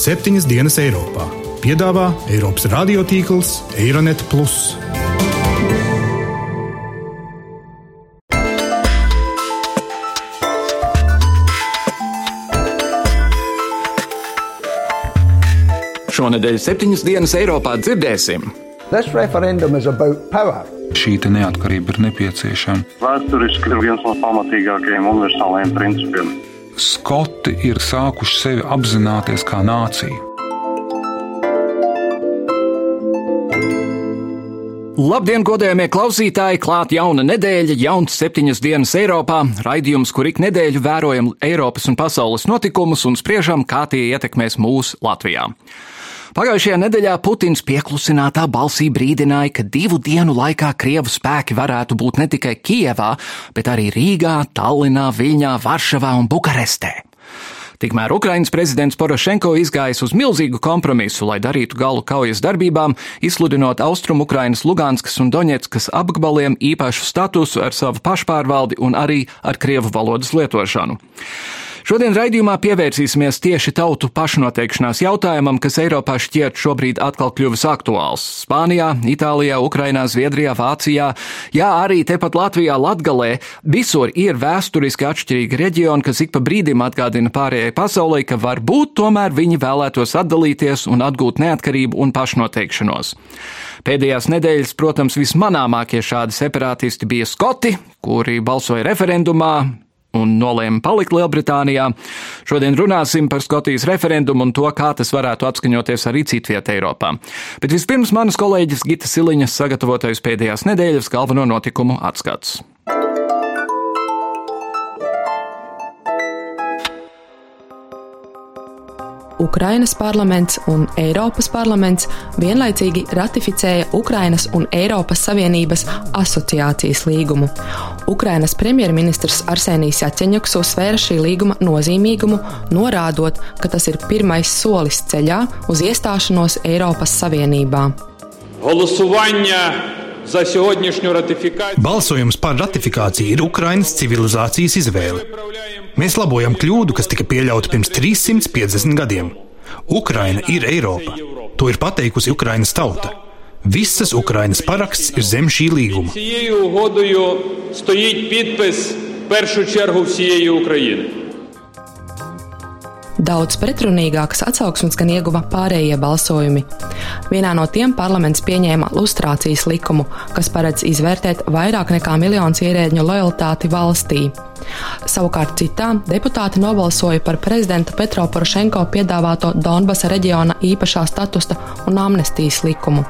septiņas dienas Eiropā. Piedāvā Eiropas radiotīkls Eironet. Šonadēļ septiņas dienas Eiropā dzirdēsim. Šī neatkarība ir nepieciešama. Vēsturiski ir viens no pamatīgākajiem universālajiem principiem. Skoti ir sākuši sevi apzināties kā nāciju. Labdien, godējamie klausītāji! Klāt jauna nedēļa, jauns septiņas dienas Eiropā. Raidījums, kur ik nedēļu vērojam Eiropas un pasaules notikumus un spriežam, kā tie ietekmēs mūs Latvijā. Pagājušajā nedēļā Putins pieklusinātā balsī brīdināja, ka divu dienu laikā Krievu spēki varētu būt ne tikai Kijevā, bet arī Rīgā, Tallinā, Viļņā, Varšavā un Bukarestē. Tikmēr Ukrainas prezidents Porošenko izgājis uz milzīgu kompromisu, lai darītu galu kaujas darbībām, izsludinot Austrum Ukrainas Luganskas un Doņetskas apgabaliem īpašu statusu ar savu pašpārvaldi un arī ar krievu valodas lietošanu. Šodien raidījumā pievērsīsimies tieši tautu pašnoteikšanās jautājumam, kas Eiropā šķiet šobrīd atkal kļuvis aktuāls. Spānijā, Itālijā, Ukrainā, Zviedrijā, Vācijā, jā, arī tepat Latvijā, Latgalē, visur ir vēsturiski atšķirīgi reģioni, kas ik pa brīdim atgādina pārējai pasaulē, ka varbūt tomēr viņi vēlētos atdalīties un atgūt neatkarību un pašnoteikšanos. Pēdējās nedēļas, protams, vismanāmākie šādi separātisti bija Skoti, kuri balsoja referendumā, un nolēma palikt Lielbritānijā. Šodien runāsim par Skotijas referendumu un to, kā tas varētu apskaņoties arī citvietā Eiropā. Bet vispirms manas kolēģis Gita Siliņas sagatavotais pēdējās nedēļas galveno notikumu atskats. Ukrainas parlaments un Eiropas parlaments vienlaicīgi ratificēja Ukrainas un Eiropas Savienības asociācijas līgumu. Ukrainas premjerministrs Arsenijs Jaceņuks uzsvēra šī līguma nozīmīgumu, norādot, ka tas ir pirmais solis ceļā uz iestāšanos Eiropas Savienībā. Голосування za sodņu ratifikāciju. Balsojums par ratifikāciju ir Ukrainas civilizācijas izvēle. Mēs labojam kļūdu, kas tika pieļauta pirms 350 gadiem. Ukraina ir Eiropa. To ir pateikusi Ukrainas tauta. Visas Ukrainas paraksts ir zem šī līguma. Šī ugodu stojiet pitpis pirmā čergu visai Ukrainai. Daudz pretrunīgākas atsauksmes gan ieguva pārējie balsojumi. Vienā no tiem parlaments pieņēma lustrācijas likumu, kas paredz izvērtēt vairāk nekā miljonus ierēģņu lojalitāti valstī. Savukārt citā deputāti nobalsoja par prezidenta Petro Porošenko piedāvāto Donbasa reģiona īpašā statusa un amnestijas likumu.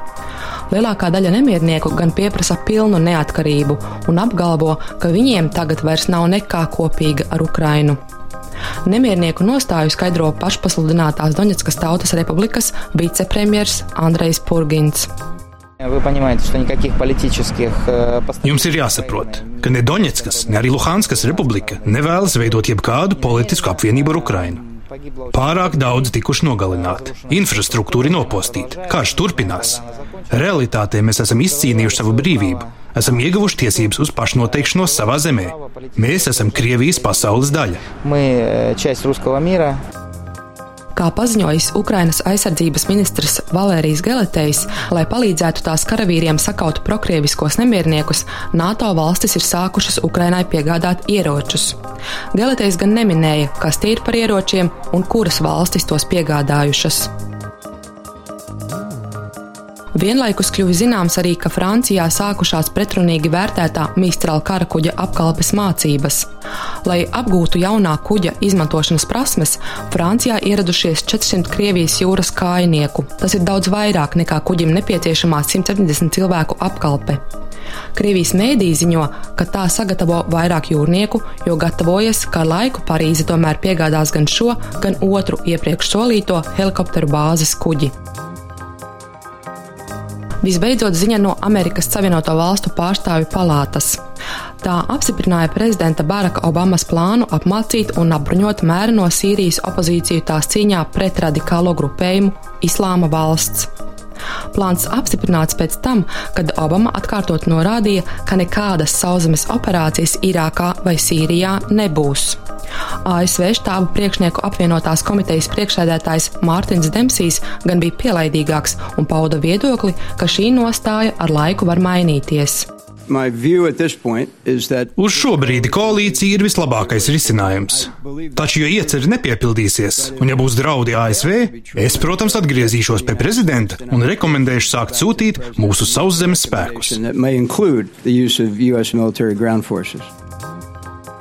Lielākā daļa nemiernieku gan pieprasa pilnu neatkarību un apgalvo, ka viņiem tagad vairs nav nekā kopīga ar Ukrainu. Nemiernieku nostāju skaidro pašpasludinātās Doņetskas Tautas Republikas vicepremjers Andrejs Purgins. Jums ir jāsaprot, ka ne Doņetskas, ne arī Luhanskas republika nevēlas veidot jebkādu politisku apvienību ar Ukrainu. Pārāk daudz tikuši nogalināti, infrastruktūra nopostīta, karš turpinās. Realitātē mēs esam izcīnījuši savu brīvību, esam ieguvuši tiesības uz pašnoteikšanos savā zemē. Mēs esam Krievijas pasaules daļa. Mēs esam Krievijas pasaules daļa. Kā paziņojis Ukrainas aizsardzības ministrs Valērijas Geletejs, lai palīdzētu tās karavīriem sakaut prokrieviskos nemierniekus, NATO valstis ir sākušas Ukrainai piegādāt ieročus. Geletejs gan neminēja, kas tie ir par ieročiem un kuras valstis tos piegādājušas. Vienlaikus kļuva zināms arī, ka Francijā sākušās pretrunīgi vērtētā Mīstrāla kara kuģa apkalpes mācības. Lai apgūtu jaunā kuģa izmantošanas prasmes, Francijā ieradušies 400 Krievijas jūras kājnieku. Tas ir daudz vairāk nekā kuģim nepieciešamā 170 cilvēku apkalpe. Krievijas mēdī ziņo, ka tā sagatavo vairāk jūrnieku, jo gatavojas, ka laiku Parīze tomēr piegādās gan šo, gan otru iepriekš solīto helikopteru bāzes kuģi. Visbeidzot, ziņa no Amerikas Savienoto Valstu pārstāvju palātas. Tā apstiprināja prezidenta Baraka Obamas plānu apmācīt un apbruņot mēru no Sīrijas opozīciju tās cīņā pret radikālo grupējumu Islāma valsts. Plāns apstiprināts pēc tam, kad Obama atkārtot norādīja, ka nekādas sauszemes operācijas Irākā vai Sīrijā nebūs. ASV štābu priekšnieku apvienotās komitejas priekšsēdētājs Mārtiņš Dempsijs gan bija pielaidīgāks un pauda viedokli, ka šī nostāja ar laiku var mainīties. Uz šo brīdi koalīcija ir vislabākais risinājums. Taču, ja ieceri nepiepildīsies, un ja būs draudi ASV, es, protams, atgriezīšos pie prezidenta un rekomendēšu sākt sūtīt mūsu sauszemes spēkus.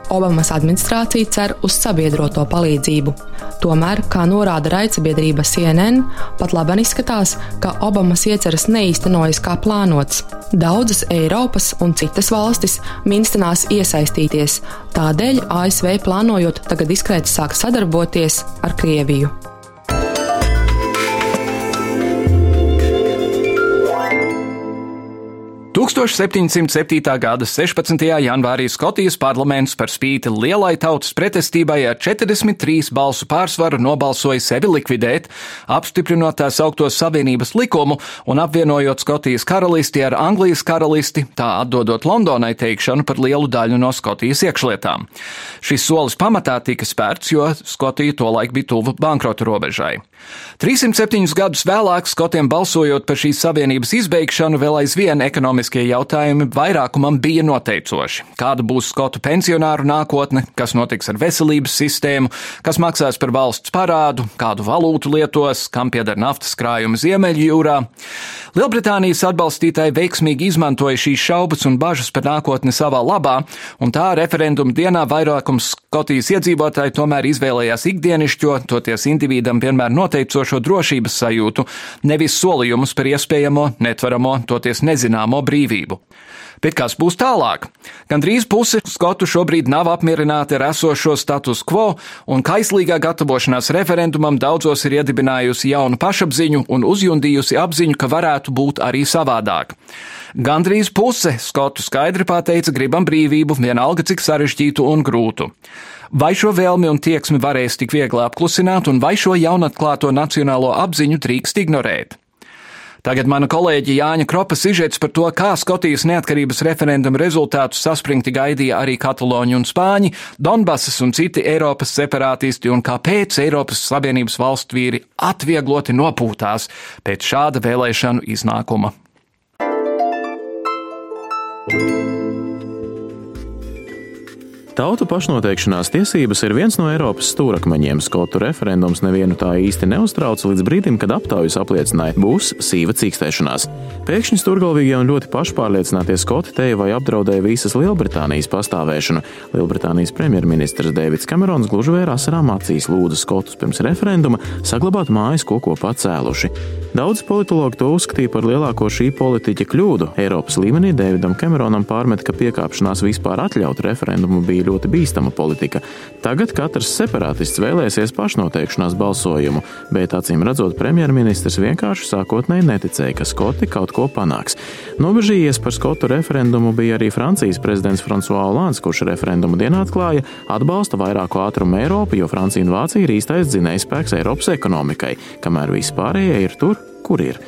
Obamas administrācija cer uz sabiedroto palīdzību. Tomēr, kā norāda raidsabiedrība CNN, pat labi izskatās, ka Obamas ieceras neīstenojas kā plānots. Daudzas Eiropas un citas valstis minstinās iesaistīties, tādēļ ASV plānojot tagad diskrēti sākt sadarboties ar Krieviju. 1707. gada 16. janvārī Skotijas parlaments par spīti lielai tautas pretestībai ar 43 balsu pārsvaru nobalsoja sevi likvidēt, apstiprinot tā saukto Savienības likumu un apvienojot Skotijas karalisti ar Anglijas karalisti, tā atdodot Londonai teikšanu par lielu daļu no Skotijas iekšlietām. Šis solis pamatā tika spērts, jo Skotija tolaik bija tuvu bankrota robežai. 307 gadus vēlāk Skotiem balsojot par šīs savienības izbeigšanu vēl aizvien ekonomiskie jautājumi vairākumam bija noteicoši. Kāda būs Skotu pensionāru nākotne, kas notiks ar veselības sistēmu, kas maksās par valsts parādu, kādu valūtu lietos, kam pieder naftas krājumi Ziemeļjūrā. Lielbritānijas atbalstītāji veiksmīgi izmantoja šīs šaubas un bažas par nākotni savā labā, un tā referenduma dienā vairākums Skotijas iedzīvotāji tomēr izvēlējās ikdienišķo, toties individam vienmēr noteicošo drošības sajūtu, nevis solījumus par iespējamo, netveramo, toties nezināmo brīvību. Bet kas būs tālāk? Gan drīz puse skotu šobrīd nav apmierināti ar esošo status quo, un kaislīgā gatavošanās referendumam daudzos ir iedibinājusi jaunu pašapziņu un uzjundījusi apziņu, ka varētu būt arī savādāk. Gandrīz puse skotu skaidri pateica, gribam brīvību, vienalga cik sarežģītu un grūtu. Vai šo vēlmi un tieksmi varēs tik viegli apklusināt, un vai šo jaunatklāto nacionālo apziņu drīkst ignorēt? Tagad mana kolēģi Jāņa Kropa sižets par to, kā Skotijas neatkarības referenduma rezultātus saspringti gaidīja arī Kataloņi un Spāņi, Donbasas un citi Eiropas separātisti un kāpēc Eiropas Savienības valstu vīri atviegloti nopūtās pēc šāda vēlēšanu iznākuma. Tautu pašnoteikšanās tiesības ir viens no Eiropas stūrakmeņiem. Skotu referendums nevienu tā īsti neuztrauca līdz brīdim, kad aptaujas apliecināja, būs sīva cīkstēšanās. Pēkšņi stūrgalvīgie un ļoti pašpārliecinātie skoti teja vai apdraudēja visas Lielbritānijas pastāvēšanu. Lielbritānijas premjerministrs Deivids Kamerons gluži vērā asarām acīs lūdza skotus pirms referenduma saglabāt mājas, ko kopā cēluši. Daudz politologi to uzskatīja par lielāko šī politiķa kļūdu. Eiropas līmenī Deividam Kameronam pārmet, ka piekāpšanās vispār atļaut referendumu bija ļoti bīstama politika. Tagad katrs separātists vēlēsies pašnoteikšanās balsojumu, bet acīm redzot, premjerministrs vienkārši sākotnēji neticēja, ka Skoti kaut ko panāks. Nobežījies par Skotu referendumu bija arī Francijas prezidents François Hollande, kurš referendumu dienā atklāja atbalsta vairāku ātrumu Eiropu, jo Francija un Vācija ir īstais dzinējspēks Eiropas ekonomikai, kamēr vispārējie ir tur, kur ir.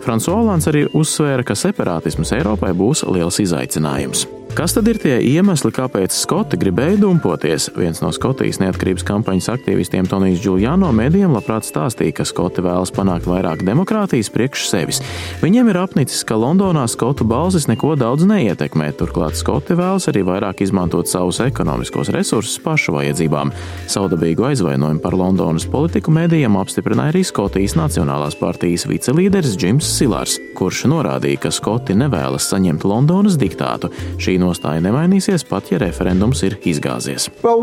Frans Olāns arī uzsvēra, ka separātisms Eiropai būs liels izaicinājums. Kas tad ir tie iemesli, kāpēc Skoti gribēja dumpoties? Viens no Skotijas neatkarības kampaņas aktīvistiem Tonijs Giuliano mēdījiem labprāt stāstīja, ka Skoti vēlas panākt vairāk demokrātijas priekš sevis. Viņiem ir apnicis, ka Londonā Skotu balsis neko daudz neietekmē, turklāt Skoti vēlas arī vairāk izmantot savus ekonomiskos resursus pašu vajadzībām. Saudabīgu aizvainojumu par Londonas politiku mēdījiem apstiprināja arī Skotijas Nacionālās partijas vicelīderis Džims Silārs, kurš norādīja, ka Skoti nevēlas saņemt Londonas diktātu. Šī nostāja nemainīsies pat, ja referendums ir izgāzies. Well,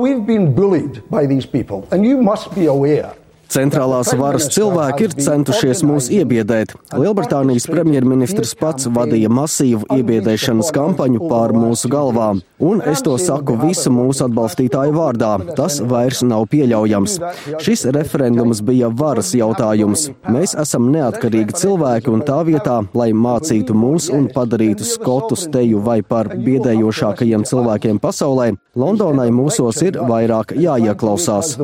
Centrālās varas cilvēki ir centušies mūs iebiedēt. Lielbritānijas premjerministrs pats vadīja masīvu iebiedēšanas kampaņu pār mūsu galvām. Un es to saku visu mūsu atbalstītāju vārdā. Tas vairs nav pieļaujams. Šis referendums bija varas jautājums. Mēs esam neatkarīgi cilvēki un tā vietā, lai mācītu mūs un padarītu skotus teju vai par biedējošākajiem cilvēkiem pasaulē, Londonai mūsos ir vairāk jāieklausās.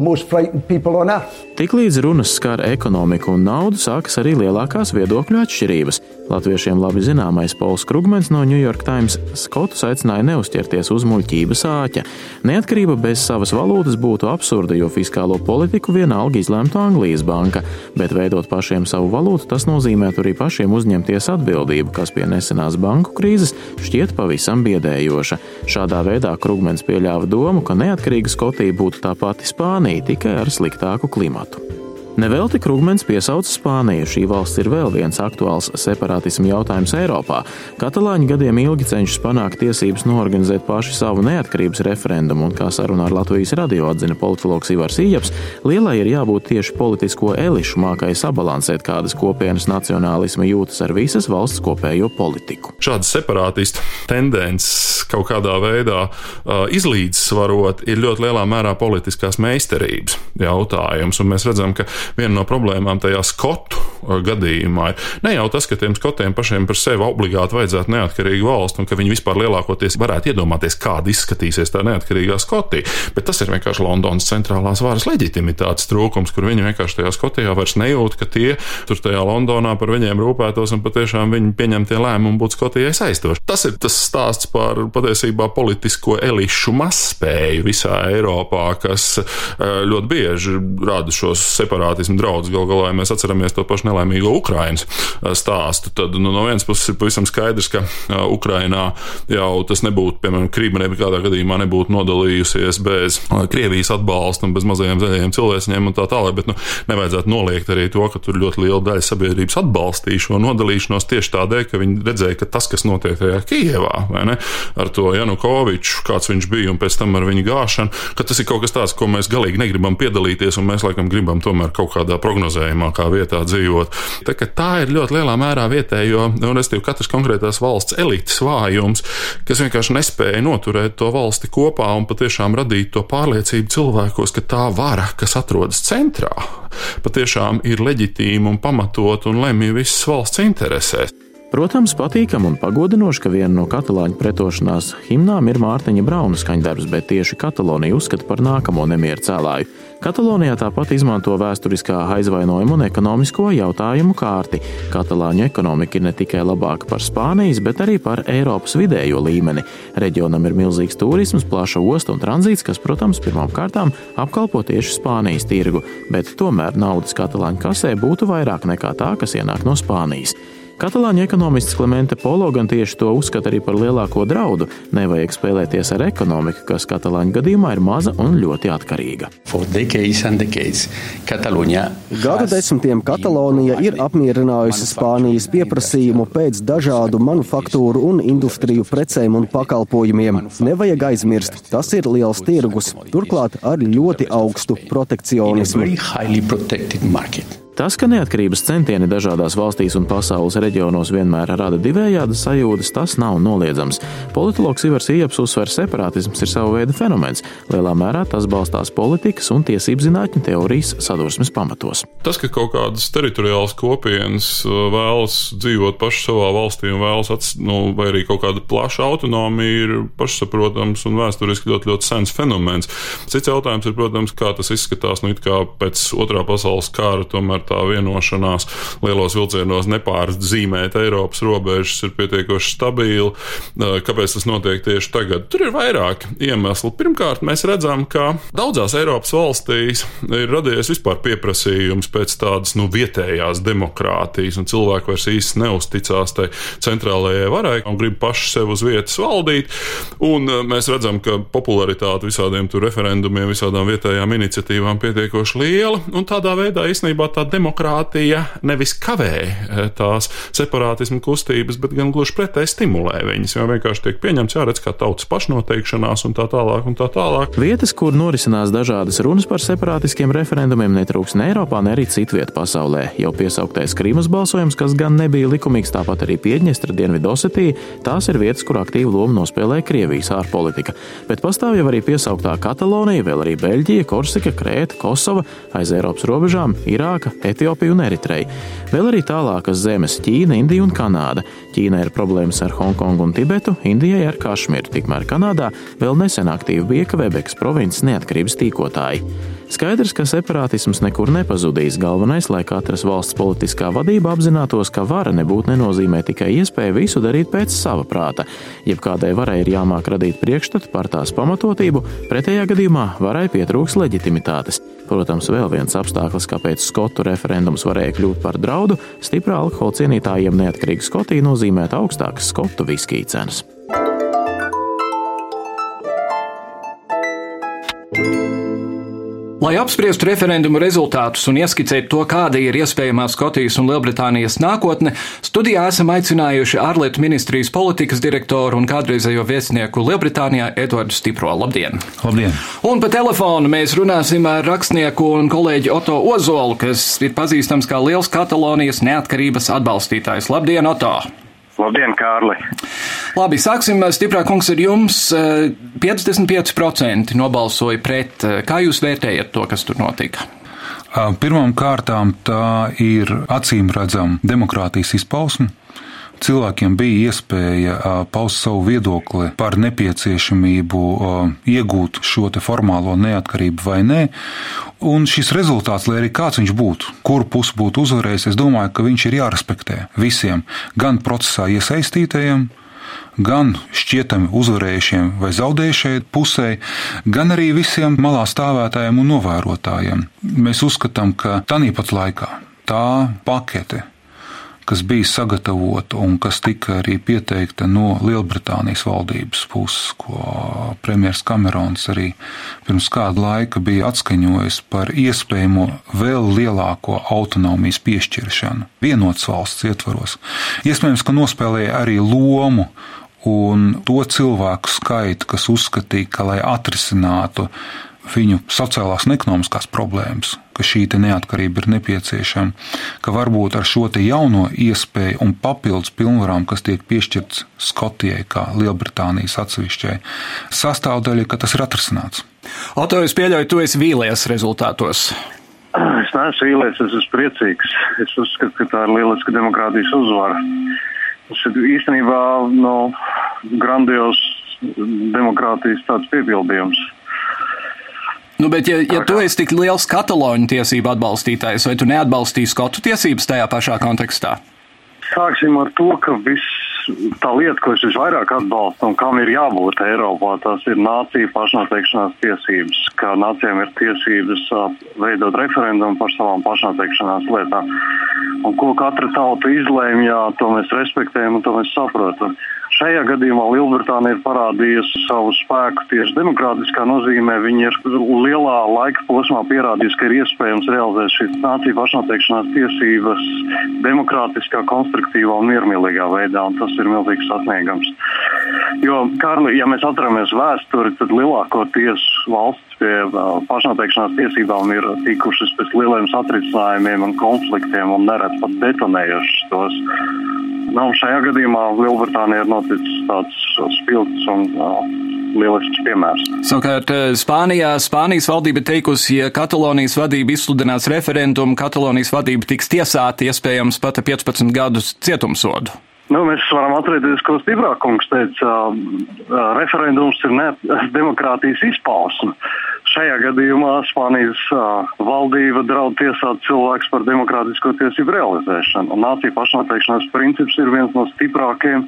Tik Tiklīdz runas skar ekonomiku un naudu, sākas arī lielākās viedokļu atšķirības. Latviešiem labi zināmais Pols Krugmans no New York Times Skotus aicināja neuzķerties uz muļķības āķa. Neatkarība bez savas valūtas būtu absurda, jo fiskālo politiku vienalga izlemtu Anglijas banka, bet veidot pašiem savu valūtu, tas nozīmētu arī pašiem uzņemties atbildību, kas pie nesenās banku krīzes šķiet pavisam biedējoša. Šādā veidā Krugmans pieļāva domu, ka neatkarīga Skotija būtu tā pati Spānija, tikai ar sliktāku klimatu. Nevelti Krugmens piesauca Spāniju. Šī valsts ir vēl viens aktuāls separātismu jautājums Eiropā. Katalāņi gadiem ilgi cenšas panākt tiesības norganizēt paši savu neatkarības referendumu, un kā sarunā ar Latvijas radio atzina politologs Ivars Ījaps, lielai ir jābūt tieši politisko elišu mākai sabalansēt kādas kopienas nacionālisma jūtas ar visas valsts kopējo politiku. Šādas separātistu tendences kaut kādā veidā uh, izlīdzsvarot ir ļoti lielā mērā politiskās meistarības jautājums, un mēs redzam, ka viena no problēmām tajā skotu uh, gadījumā ir ne jau tas, ka tiem skotiem pašiem par sevi obligāti vajadzētu neatkarīgu valstu un ka viņi vispār lielākoties varētu iedomāties, kāda izskatīsies tā neatkarīgā Skotija, bet tas ir vienkārši Londonas centrālās varas leģitimitātes trūkums, kur viņi vienkārši tajā Skotijā vairs nejūt, ka tie tur tajā Londonā par viņiem rūpētos un patiešām viņi pieņemtie lēmumi būtu Skotijai saistoši. Tas ir tas stāsts par patiesībā politisko elišu mazspēju visā Eiropā, kas uh, ļoti bieži rada šos separātus separātismu draudz. Galu galā, ja mēs atceramies to pašu nelaimīgo Ukraiņas stāstu, tad nu, no vienas puses ir pavisam skaidrs, ka Ukrainā jau tas nebūtu, piemēram, Krīma nekādā gadījumā nebūtu nodalījusies bez Krievijas atbalsta un bez mazajiem zaļajiem cilvēciņiem un tā tālāk, bet nu, nevajadzētu noliegt arī to, ka tur ļoti liela daļa sabiedrības atbalstīja šo nodalīšanos tieši tādēļ, ka viņi redzēja, ka tas, kas notiek tajā Kijevā, ne, ar to Janukoviču, kāds viņš bija un pēc tam ar viņu gāšanu, ka tas ir kaut kas tāds, ko mēs galīgi negribam piedalīties un mēs laikam gribam tomēr kaut kādā prognozējumākā vietā dzīvot. Tā, tā ir ļoti lielā mērā vietējo, un respektīvi katras konkrētās valsts elites vājums, kas vienkārši nespēja noturēt to valsti kopā un patiešām radīt to pārliecību cilvēkos, ka tā vara, kas atrodas centrā, patiešām ir leģitīma un pamatot un lemj visas valsts interesēs. Protams, patīkami un pagodinoši, ka viena no katalāņu pretošanās himnām ir Mārtiņa Brauna skaņdarbs, bet tieši Katalonija uzskata par nākamo nemieru cēlāju. Katalonijā tāpat izmanto vēsturiskā aizvainojuma un ekonomisko jautājumu kārti. Katalāņu ekonomika ir ne tikai labāka par Spānijas, bet arī par Eiropas vidējo līmeni. Reģionam ir milzīgs turisms, plaša osta un tranzīts, kas, protams, pirmām kārtām apkalpo tieši Spānijas tirgu, bet tomēr naudas katalāņu kasē būtu vairāk nekā tā, kas ienāk no Spānijas. Katalāņu ekonomists Klimenta Polo gan tieši to uzskata arī par lielāko draudu. Nevajag spēlēties ar ekonomiku, kas Katalāņu gadījumā ir maza un ļoti atkarīga. Gadu desmitiem Katalonija ir apmierinājusi Spānijas pieprasījumu pēc dažādu manufaktūru un industriju precēm un pakalpojumiem. Nevajag aizmirst, tas ir liels tirgus, turklāt ar ļoti augstu protekcionismu. Tas, ka neatkarības centieni dažādās valstīs un pasaules reģionos vienmēr rada divējādas sajūtas, tas nav noliedzams. Politologs Ivars Ieps uzsver, ka separātisms ir sava veida fenomens. Lielā mērā tas balstās politikas un tiesību zinātņu teorijas sadursmes pamatos. Tas, ka kaut kādas teritoriālas kopienas uh, vēlas dzīvot paši savā valstī un vēlas, ats, nu, vai arī kaut kāda plaša autonomija, ir pašsaprotams un vēsturiski ļoti, ļoti sens fenomens. Cits jautājums ir, protams, kā tas izskatās nu, pēc otrā pasaules kara. Tomēr tā vienošanās lielos vilcienos nepārzīmēt Eiropas robežas ir pietiekoši stabila. Kāpēc tas notiek tieši tagad? Tur ir vairāk iemeslu. Pirmkārt, mēs redzam, ka daudzās Eiropas valstīs ir radies vispār pieprasījums pēc tādas nu, vietējās demokrātijas, un cilvēki vairs īsti neusticās tai centrālajai varai un grib paši sev uz vietas valdīt. Un mēs redzam, ka popularitāte visādiem referendumiem, visādām vietējām iniciatīvām pietiekoši liela, un tādā veidā īstenībā tā demokrātija nevis kavē eh, tās separātismu kustības, bet gan gluži pretēji stimulē viņas. Jo vienkārši tiek pieņemts, jāredz, kā tautas pašnoteikšanās un tā tālāk. Un tā tālāk. Vietas, kur norisinās dažādas runas par separātiskiem referendumiem, netrūks ne Eiropā, ne arī citvietā pasaulē. Jau piesauktais Krīmas balsojums, kas gan nebija likumīgs, tāpat arī Piedņestra Dienvidosetija, tās ir vietas, kur aktīvu lomu nospēlē Krievijas ārpolitika. Bet pastāv jau arī piesauktā Katalonija, vēl arī Beļģija, Korsika, Krēta, Kosova, aiz Eiropas robežām, Irāka, Etiopiju un Eritreju. Vēl arī tālākas zemes - Ķīna, Indija un Kanāda. Ķīnai ir problēmas ar Hongkongu un Tibetu, Indijai ar Kašmiru, tikmēr Kanādā vēl nesen aktīvi bija Kvebekas provinces neatkarības tīkotāji. Skaidrs, ka separātisms nekur nepazudīs. Galvenais, lai katras valsts politiskā vadība apzinātos, ka vara nebūt nenozīmē tikai iespēju visu darīt pēc sava prāta. Jebkādai varai ir jāmāk radīt priekšstatu par tās pamatotību, pretējā gadījumā varai pietrūks leģitimitātes. Protams, vēl viens apstākļus, kāpēc skotu referendums varēja kļūt par draudu, stiprā alkohola cienītājiem neatkarīga Skotija nozīmētu augstākas skotu viskiju cenas. Lai apspriestu referendumu rezultātus un ieskicētu to, kāda ir iespējamā Skotijas un Lielbritānijas nākotne, studijā esam aicinājuši ārlietu ministrijas politikas direktoru un kādreizējo viesnieku Lielbritānijā Edvardu Stipro. Labdien! Labdien! Un pa telefonu mēs runāsim ar rakstnieku un kolēģi Oto Ozolu, kas ir pazīstams kā liels Katalonijas neatkarības atbalstītājs. Labdien, Oto! Labdien, Kārli! Labi, sāksim stiprāk, kungs, ar jums. 55% nobalsoja pret. Kā jūs vērtējat to, kas tur notika? Pirmām kārtām tā ir acīm redzama demokrātijas izpausme cilvēkiem bija iespēja paust savu viedokli par nepieciešamību iegūt šo formālo neatkarību vai nē. Un šis rezultāts, lai arī kāds viņš būtu, kuru pusi būtu uzvarējis, es domāju, ka viņš ir jārespektē visiem, gan procesā iesaistītajiem, gan šķietami uzvarējušiem vai zaudējušajai pusē, gan arī visiem malā stāvētājiem un novērotājiem. Mēs uzskatām, ka tāpat laikā tā pakete kas bija sagatavota un kas tika arī pieteikta no Lielbritānijas valdības puses, ko premjerministrs Kamerons arī pirms kāda laika bija atskaņojis par iespējamo vēl lielāko autonomijas piešķiršanu vienotas valsts ietvaros. Iespējams, ka nospēlēja arī lomu un to cilvēku skaitu, kas uzskatīja, ka, lai atrisinātu viņu sociālās un ekonomiskās problēmas, ka šī neatkarība ir nepieciešama, ka varbūt ar šo jauno iespēju un papildus pilnvarām, kas tiek piešķirts Skotijai, kā Lielbritānijas atsevišķai sastāvdaļai, ka tas ir atrasināts. Oto, es pieļauju, tu esi vīlies rezultātos. Es neesmu vīlies, es esmu priecīgs. Es uzskatu, ka tā ir lieliska demokrātijas uzvara. Tas ir īstenībā no grandios demokrātijas tāds piepildījums. Nu, bet, ja, ja tu esi tik liels kataloņu tiesību atbalstītājs, vai tu neatbalstīsi skotu tiesības tajā pašā kontekstā? Sāksim ar to, ka viss tā lieta, ko es visvairāk atbalstu un kam ir jābūt Eiropā, tas ir nācija pašnoteikšanās tiesības, ka nācijām ir tiesības veidot referendumu par savām pašnoteikšanās lietām. Un ko katra tauta izlēma, jā, to mēs respektējam un to mēs saprotam. Šajā gadījumā Lielbritānija ir parādījusi savu spēku tieši demokrātiskā nozīmē. Viņi ir lielā laika posmā pierādījusi, ka ir iespējams realizēt šīs nāciju pašnoteikšanās tiesības demokrātiskā, konstruktīvā un miermīlīgā veidā, un tas ir milzīgs sasniegums. Jo, Kārli, ja mēs atceramies vēsturi, tad lielākoties valsts pie pašnoteikšanās tiesībām ir tikušas pēc lieliem satricinājumiem un konfliktiem un nereti pat detonējušas tos. Nu, šajā gadījumā Lielbritānija ir noticis tāds spilgts un uh, lielisks piemērs. Savukārt Spānijā Spānijas valdība teikusi, ja Katalonijas vadība izsludinās referendumu, Katalonijas vadība tiks tiesāta iespējams pat 15 gadus cietumsodu. Nu, mēs varam atcerēties, ko Stiprākungs teica, referendums ir ne, demokrātijas izpausme. Šajā gadījumā Spānijas uh, valdība draud tiesāt cilvēks par demokrātisko tiesību realizēšanu. Nācija pašnoteikšanās princips ir viens no stiprākajiem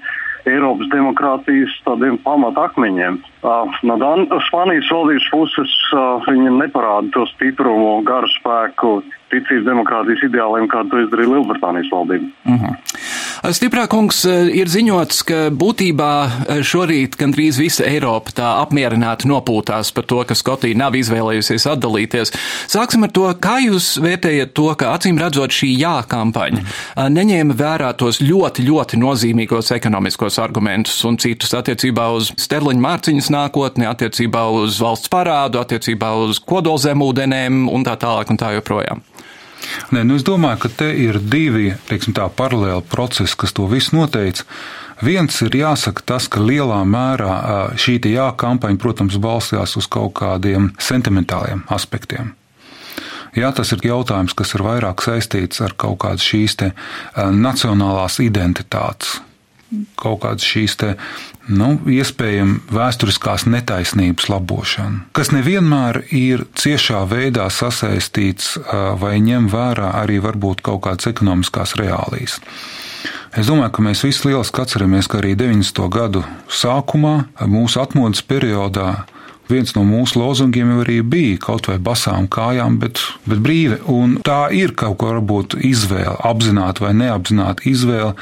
Eiropas demokrātijas tādiem pamatakmeņiem. Uh, no Dan Spānijas valdības puses uh, viņi neparāda to stiprumu, garu spēku, ticību demokrātijas ideāliem, kā to izdarīja Lielbritānijas valdība. Uh -huh. Stiprā kungs ir ziņots, ka būtībā šorīt gandrīz visa Eiropa tā apmierināti nopūtās par to, ka Skotija nav izvēlējusies atdalīties. Sāksim ar to, kā jūs vērtējat to, ka acīm redzot šī jā kampaņa neņēma vērā tos ļoti, ļoti nozīmīgos ekonomiskos argumentus un citus attiecībā uz sterliņa mārciņas nākotni, attiecībā uz valsts parādu, attiecībā uz kodolzemūdenēm un tā tālāk un tā joprojām. Nē, nu es domāju, ka te ir divi teiksim, tā, paralēli procesi, kas to visu noteica. Viens ir jāsaka tas, ka lielā mērā šī jā kampaņa, protams, balstījās uz kaut kādiem sentimentāliem aspektiem. Jā, tas ir jautājums, kas ir vairāk saistīts ar kaut kādas šīs nacionālās identitātes, kaut kādas šīs nu, iespējama vēsturiskās netaisnības labošana, kas nevienmēr ir ciešā veidā sasaistīts vai ņem vērā arī varbūt kaut kādas ekonomiskās reālijas. Es domāju, ka mēs visi lieliski atceramies, ka arī 90. gadu sākumā, mūsu atmodas periodā, viens no mūsu lozungiem jau arī bija kaut vai basām kājām, bet, bet brīvi. Un tā ir kaut kā varbūt izvēle, apzināta vai neapzināta izvēle,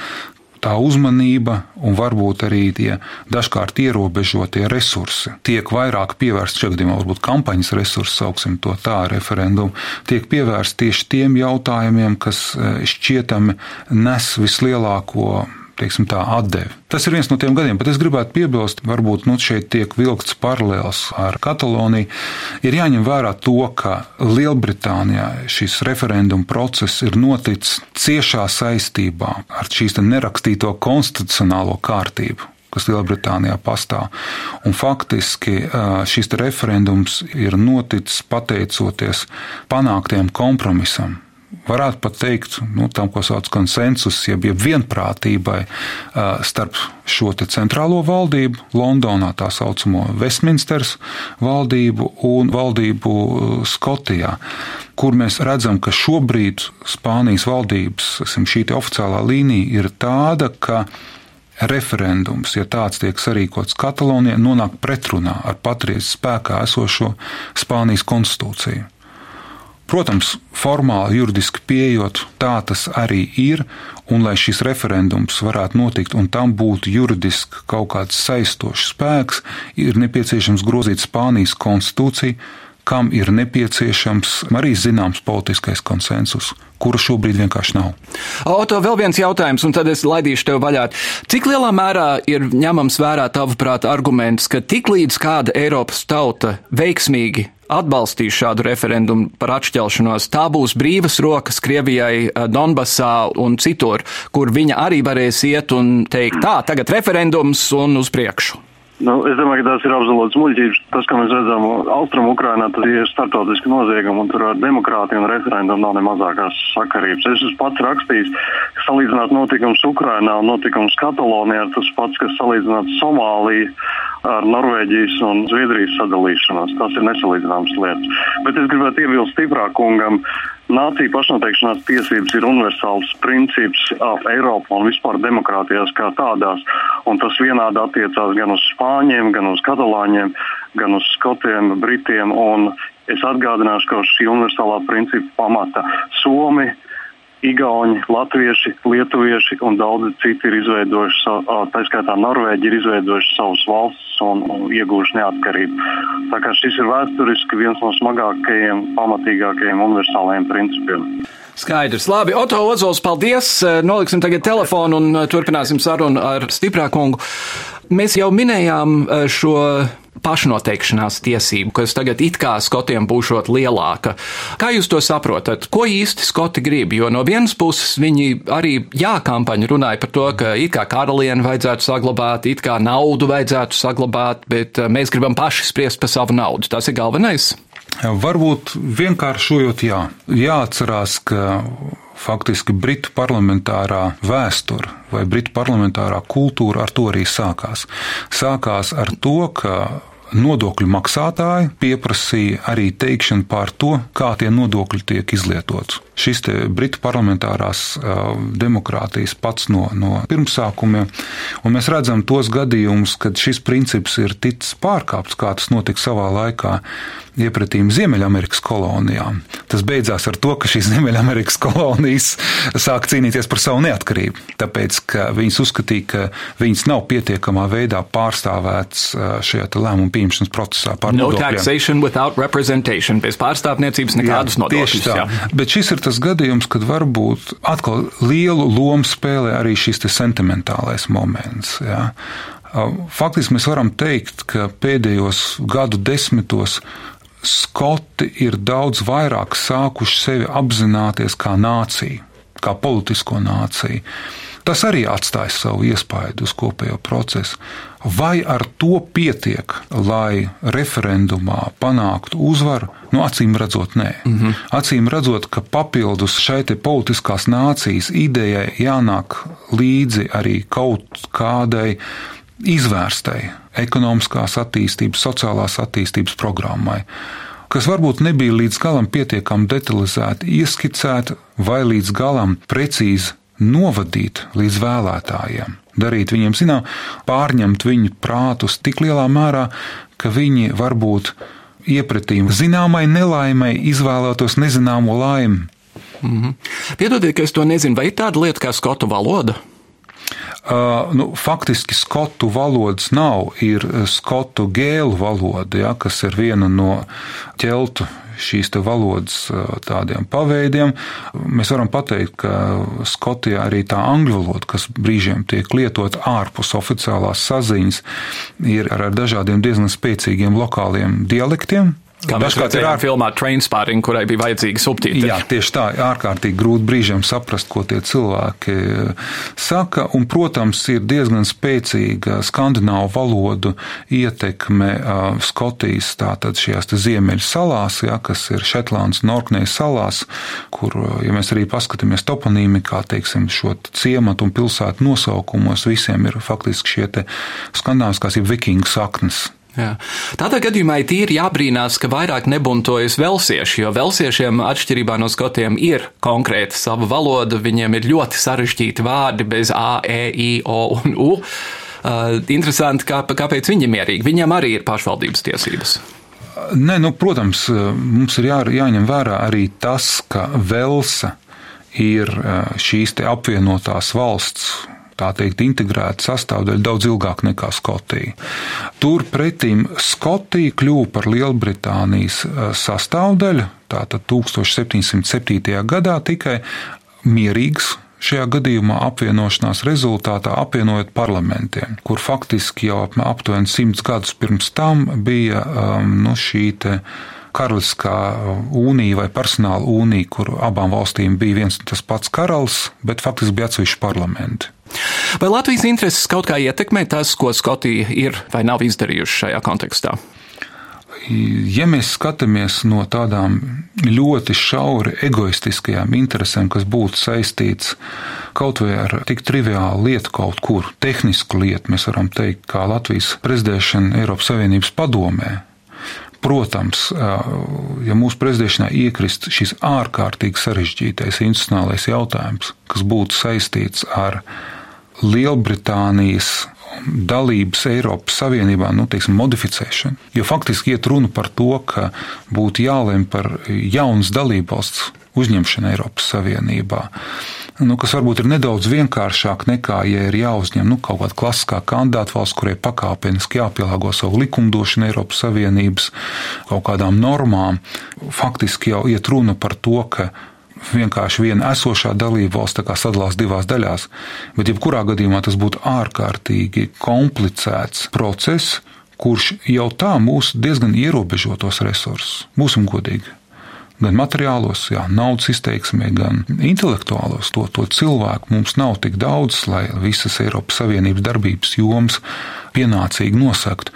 tā uzmanība un varbūt arī tie dažkārt ierobežotie resursi. Tiek vairāk pievērsti šajā gadījumā, varbūt kampaņas resursi, sauksim to tā, referendumu, tiek pievērsti tieši tiem jautājumiem, kas eh, šķietami nes vislielāko teiksim, tā, atdevi. Tas ir viens no tiem gadiem, bet es gribētu piebilst, varbūt nu, šeit tiek vilkts paralēls ar Kataloniju. Ir jāņem vērā to, ka Lielbritānijā šis referenduma process ir noticis ciešā saistībā ar šīs nerakstīto konstitucionālo kārtību kas Lielbritānijā pastāv. Un faktiski šis referendums ir noticis pateicoties panāktiem kompromisam varētu pat teikt, nu, tam, ko sauc par konsensus, jeb, jeb vienprātībai starp šo centrālo valdību, Londonā tā saucamo Westminsters valdību un valdību Skotijā, kur mēs redzam, ka šobrīd Spānijas valdības šī oficiālā līnija ir tāda, ka referendums, ja tāds tiek sarīkots Katalonijā, nonāk pretrunā ar patreiz spēkā esošo Spānijas konstitūciju. Protams, formāli, juridiski pieejot, tā tas arī ir, un lai šis referendums varētu notikt un tam būtu juridiski kaut kāds saistošs spēks, ir nepieciešams grozīt Spānijas konstitūciju, kam ir nepieciešams arī zināms politiskais konsensus, kura šobrīd vienkārši nav. Oto, vēl viens jautājums, un tad es laidīšu tev vaļā. Cik lielā mērā ir ņemams vērā tavuprāt arguments, ka tiklīdz kāda Eiropas tauta veiksmīgi atbalstīs šādu referendumu par atšķelšanos, tā būs brīvas rokas Krievijai, eh, Donbasā un citur, kur viņa arī varēs iet un teikt, tā, tagad referendums un uz priekšu. Nu, es domāju, ka tās ir absolūts muļķības. Tas, ko mēs redzam Austrum Ukrainā, tas ir startautiski noziegumi, un tur ar demokrātiju un referendumu nav ne mazākās sakarības. Es esmu pats rakstījis, ka salīdzināt notikums Ukrainā un notikums Katalonijā ir tas pats, kas salīdzināt Somāliju ar Norvēģijas un Zviedrijas sadalīšanos. Tas ir nesalīdzināmas lietas. Bet es gribētu iebilst stiprāk kungam. Nācija pašnoteikšanās tiesības ir universāls princips Eiropā un vispār demokrātijās kā tādās, un tas vienādi attiecās gan uz spāņiem, gan uz katalāņiem, gan uz skotiem, britiem, es atgādināšu, ka uz šī universālā principa pamata Somi, Igauni, Latvieši, Lietuvieši un daudzi citi ir izveidojuši, tā skaitā Norvēģi ir izveidojuši savus valsts un, un ieguvuši neatkarību. Tā kā šis ir vēsturiski viens no smagākajiem, pamatīgākajiem universālajiem principiem. Skaidrs. Labi, Oto Ozols, paldies. Noliksim tagad telefonu un turpināsim sarunu ar stiprākungu. Mēs jau minējām šo pašnoteikšanās tiesību, kas tagad it kā skotiem būšot lielāka. Kā jūs to saprotat? Ko īsti skoti grib? Jo no vienas puses viņi arī, jā, kampaņa runāja par to, ka it kā karalieni vajadzētu saglabāt, it kā naudu vajadzētu saglabāt, bet eh, mēs gribam paši spriest par savu naudu. Tas ir galvenais. Varbūt vienkāršojot, jā. Jāatcerās, ka faktiski Britu parlamentārā vēsture vai Britu parlamentārā kultūra ar to arī sākās. Sākās ar to, ka nodokļu maksātāji pieprasīja arī teikšanu par to, kā tie nodokļi tiek izlietots. Šis Britu parlamentārās demokrātijas pats no, no pirmsākumiem, un mēs redzam tos gadījumus, kad šis princips ir ticis pārkāpts, kā tas notika savā laikā iepratīm Ziemeļamerikas kolonijām. Tas beidzās ar to, ka šīs Ziemeļamerikas kolonijas sāk cīnīties par savu neatkarību, tāpēc, ka viņas uzskatīja, ka viņas nav pietiekamā veidā pārstāvētas šajā lēmumu pieņemšanas procesā. No taxation without representation, bez pārstāvniecības nekādus nodokļus. Tieši tā. Jā. Bet šis ir tas gadījums, kad varbūt atkal lielu lomu spēlē arī šis sentimentālais moments. Jā. Faktiski mēs varam teikt, ka pēdējos gadu desmitos Skoti ir daudz vairāk sākuši sevi apzināties kā nāciju, kā politisko nāciju. Tas arī atstāja savu iespaidu uz kopējo procesu. Vai ar to pietiek, lai referendumā panāktu uzvaru? Nu, acīm redzot, nē. Mm -hmm. Acīm redzot, ka papildus šai politiskās nācijas idejai jānāk līdzi arī kaut kādai izvērstai ekonomiskās attīstības, sociālās attīstības programmai, kas varbūt nebija līdz galam pietiekami detalizēti ieskicēta vai līdz galam precīzi novadīt līdz vēlētājiem. Darīt viņiem zinām, pārņemt viņu prātus tik lielā mērā, ka viņi varbūt iepratīm zināmai nelaimei izvēlētos nezināmo laimi. Mm -hmm. Piedodiet, ka es to nezinu, vai ir tāda lieta kā skotu valoda? Uh, nu, faktiski skotu valodas nav. Ir skotu gēlu valoda, ja, kas ir viena no ķeltu šīs valodas tādiem paveidiem. Mēs varam pateikt, ka Skotijā arī tā angļu valoda, kas brīžiem tiek lietot ārpus oficiālās saziņas, ir ar dažādiem diezgan spēcīgiem lokāliem dialektiem. Kā mēs redzējām, filmā Trainspotting, kurai bija vajadzīgi subtītri. Jā, tieši tā, ārkārtīgi grūti brīžiem saprast, ko tie cilvēki eh, saka, un, protams, ir diezgan spēcīga skandināvu valodu ietekme eh, Skotijas, tātad šajās ziemeļu salās, jā, kas ir Šetlands un Orknejas salās, kur, eh, ja mēs arī paskatāmies toponīmikā, teiksim, šo ciematu un pilsētu nosaukumos, visiem ir faktiski šie te skandināviskās, ir vikingu saknes. Jā. Tādā gadījumā ir jābrīnās, ka vairāk nebuntojas velsieši, jo velsiešiem, atšķirībā no skotiem, ir konkrēta sava valoda, viņiem ir ļoti sarežģīti vārdi bez A, E, I, O un U. Uh, interesanti, kā, kāpēc viņi mierīgi. Viņiem arī ir pašvaldības tiesības. Nē, nu, protams, mums ir jā, jāņem vērā arī tas, ka Velsa ir uh, šīs apvienotās valsts tā teikt, integrēta sastāvdaļa daudz ilgāk nekā Skotija. Turpretim Skotija kļuva par Lielbritānijas eh, sastāvdaļu, tātad 1707. gadā tikai mierīgs šajā gadījumā apvienošanās rezultātā apvienojot parlamentiem, kur faktiski jau aptuveni simts gadus pirms tam bija um, nu, šī karaliskāūnija vai personālaūnija, kur abām valstīm bija viens un tas pats karalis, bet faktiski bija atsevišķi parlamenti. Vai Latvijas intereses kaut kā ietekmē tas, ko Skotija ir vai nav izdarījuši šajā kontekstā? Ja mēs skatāmies no tādām ļoti šauri egoistiskajām interesēm, kas būtu saistīts kaut vai ar tik triviālu lietu, kaut kur tehnisku lietu, mēs varam teikt, kā Latvijas prezidēšana Eiropas Savienības padomē, Protams, ja mūsu prezidēšanā iekrist šis ārkārtīgi sarežģītais institucionālais jautājums, kas būtu saistīts ar Lielbritānijas dalības Eiropas Savienībā, nu, teiksim, modificēšanu. Jo faktiski iet runa par to, ka būtu jālem par jaunas dalībvalsts uzņemšanu Eiropas Savienībā. Nu, kas varbūt ir nedaudz vienkāršāk nekā, ja ir jāuzņem nu, kaut kāda klasiskā kandidāta valsts, kurai pakāpeniski jāpielāgo savu likumdošanu Eiropas Savienības kaut kādām normām. Faktiski jau iet runa par to, ka vienkārši viena esošā dalība valsts sadalās divās daļās. Bet, jebkurā gadījumā, tas būtu ārkārtīgi komplicēts process, kurš jau tā mūsu diezgan ierobežotos resursus, būsim godīgi. Gan materiālos, jā, naudas izteiksmē, gan intelektuālos. To, to cilvēku mums nav tik daudz, lai visas Eiropas Savienības darbības jomas pienācīgi nosaktu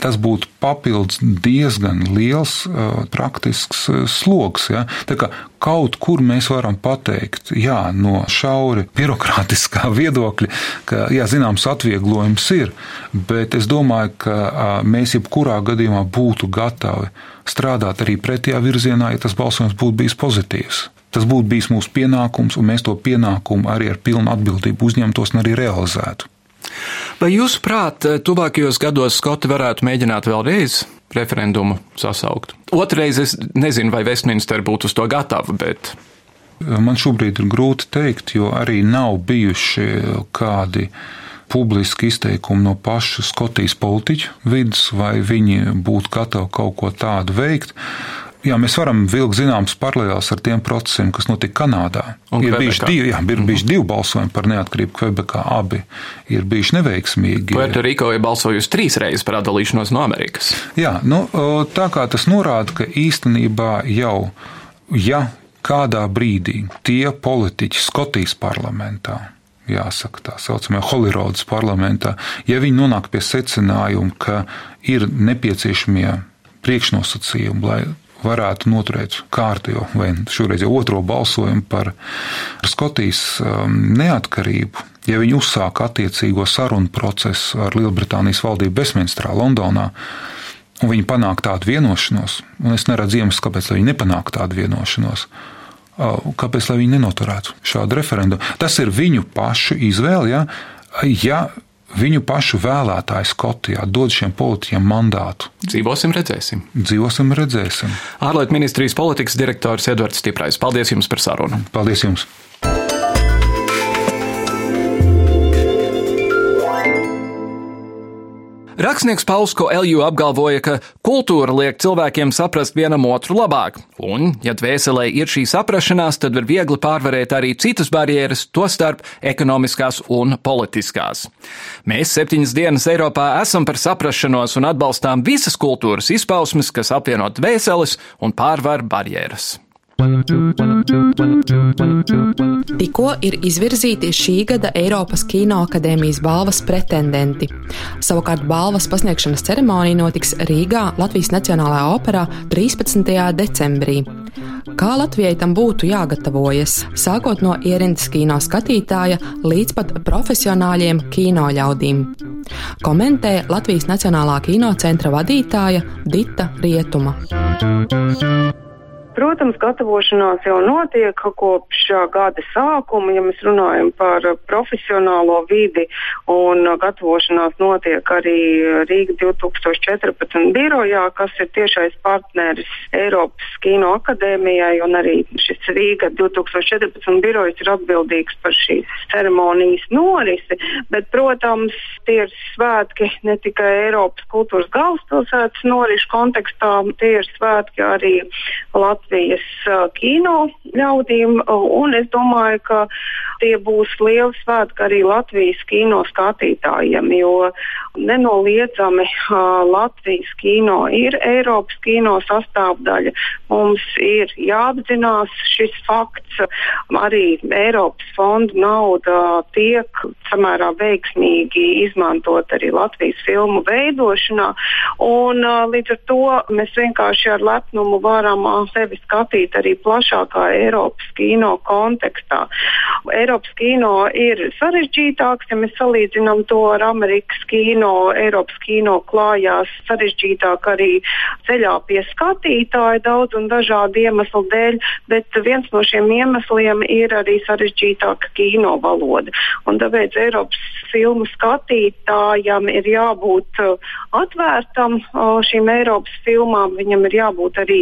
tas būtu papildus diezgan liels uh, praktisks uh, sloks. Ja? Tā kā kaut kur mēs varam pateikt, jā, no šauri birokrātiskā viedokļa, ka, jā, zināms, atvieglojums ir, bet es domāju, ka uh, mēs jebkurā gadījumā būtu gatavi strādāt arī pretējā virzienā, ja tas balsojums būtu bijis pozitīvs. Tas būtu bijis mūsu pienākums, un mēs to pienākumu arī ar pilnu atbildību uzņemtos un arī realizētu. Vai jūsuprāt, tuvākajos gados Skoti varētu mēģināt vēlreiz referendumu sasaukt? Otrais es nezinu, vai Westminster būtu uz to gatava, bet. Man šobrīd ir grūti teikt, jo arī nav bijuši kādi publiski izteikumi no paša Skotijas politiķu vidus, vai viņi būtu gatavi kaut ko tādu veikt. Jā, mēs varam vilkt zināmas paralēlas ar tiem procesiem, kas notika Kanādā. Un ir bijuši divi, jā, ir Mhm. bijuši divi balsojumi par neatkarību Kvebekā. Abi ir bijuši neveiksmīgi. Puertoriko ir balsojusi trīs reizes par atdalīšanos no Amerikas. Jā, nu, tā kā tas norāda, ka īstenībā jau, ja kādā brīdī tie politiķi Skotijas parlamentā, jāsaka tā saucamajā Holirodas parlamentā, ja viņi nonāk pie secinājuma, ka ir nepieciešamie priekšnosacījumi, lai varētu noturēt kārtējo vai šoreiz jau otro balsojumu par Skotijas um, neatkarību, ja viņi uzsāka attiecīgo sarunu procesu ar Lielbritānijas valdību Westminsterā, Londonā, un viņi panāk tādu vienošanos, un es neredzu iemeslu, kāpēc viņi nepanāk tādu vienošanos. Kāpēc viņi nenoturētu šādu referendumu? Tas ir viņu pašu izvēle. Ja, ja viņu pašu vēlētāji Skotijā dod šiem politiķiem mandātu. Dzīvosim, redzēsim. Dzīvosim, redzēsim. Ārlietu ministrijas politikas direktors Edvards Stiprais. Paldies jums par sarunu. Paldies jums! Rakstnieks Pauls Koelju apgalvoja, ka kultūra liek cilvēkiem saprast vienam otru labāk, un, ja dvēselē ir šī saprašanās, tad var viegli pārvarēt arī citas barjeras, tostarp ekonomiskās un politiskās. Mēs septiņas dienas Eiropā esam par saprašanos un atbalstām visas kultūras izpausmes, kas apvieno dvēseles un pārvar barjeras. Tikko ir izvirzīti šī gada Eiropas Kinoakadēmijas balvas pretendenti. Savukārt balvas pasniegšanas ceremonija notiks Rīgā Latvijas Nacionālajā operā 13. decembrī. Kā Latvijai tam būtu jāgatavojas, sākot no ierindas kino skatītāja līdz pat profesionāļiem kino ļaudīm? Komentē Latvijas Nacionālā kinocentra vadītāja Dita Rietuma. Protams, gatavošanās jau notiek kopš gada sākuma, ja mēs runājam par profesionālo vidi, un gatavošanās notiek arī Rīga 2014 birojā, kas ir tiešais partneris Eiropas Kino akadēmijai, un arī šis Rīga 2014 birojs ir atbildīgs par šīs ceremonijas norisi, bet, protams, tie ir svētki ne tikai Eiropas kultūras galvaspilsētas norišu kontekstā, tie ir svētki arī Latvijas. Latvijas kino ļaudīm, es domāju, ka tie būs liels svētki arī Latvijas kino skatītājiem, jo nenoliedzami Latvijas kino ir Eiropas kino sastāvdaļa. Mums ir jāapzinās šis fakts, arī Eiropas fondu nauda tiek samērā veiksmīgi izmantot arī Latvijas filmu veidošanā, un līdz ar to mēs vienkārši ar lepnumu varam sevi skatīt arī plašākā Eiropas kino kontekstā. Eiropas kino ir sarežģītāks, ja mēs salīdzinām to ar Amerikas kino. Eiropas kino klājās sarežģītāk arī ceļā pie skatītāja daudz un dažādu iemeslu dēļ, bet viens no šiem iemesliem ir arī sarežģītāka kino valoda. Un tāpēc Eiropas filmu skatītājam ir jābūt uh, atvērtam uh, šīm Eiropas filmām, viņam ir jābūt arī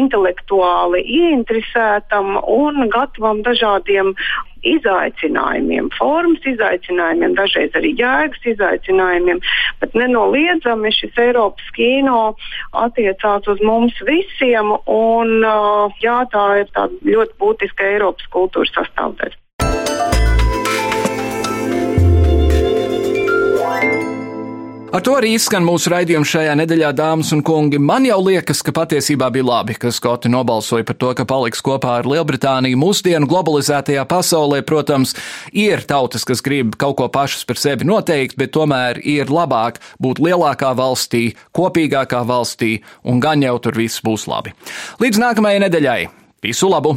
intelektuāli ieinteresētam un gatavam dažādiem izaicinājumiem, formas izaicinājumiem, dažreiz arī jēgas izaicinājumiem, bet nenoliedzami šis Eiropas kino attiecās uz mums visiem, un jā, tā ir ļoti būtiska Eiropas kultūras sastāvdaļa. Ar to arī izskan mūsu raidījums šajā nedēļā, dāmas un kungi. Man jau liekas, ka patiesībā bija labi, ka Skoti nobalsoja par to, ka paliks kopā ar Lielbritāniju. Mūsdienu globalizētajā pasaulē, protams, ir tautas, kas grib kaut ko pašas par sevi noteikt, bet tomēr ir labāk būt lielākā valstī, kopīgākā valstī, un gan jau tur viss būs labi. Līdz nākamajai nedēļai! Visu labu!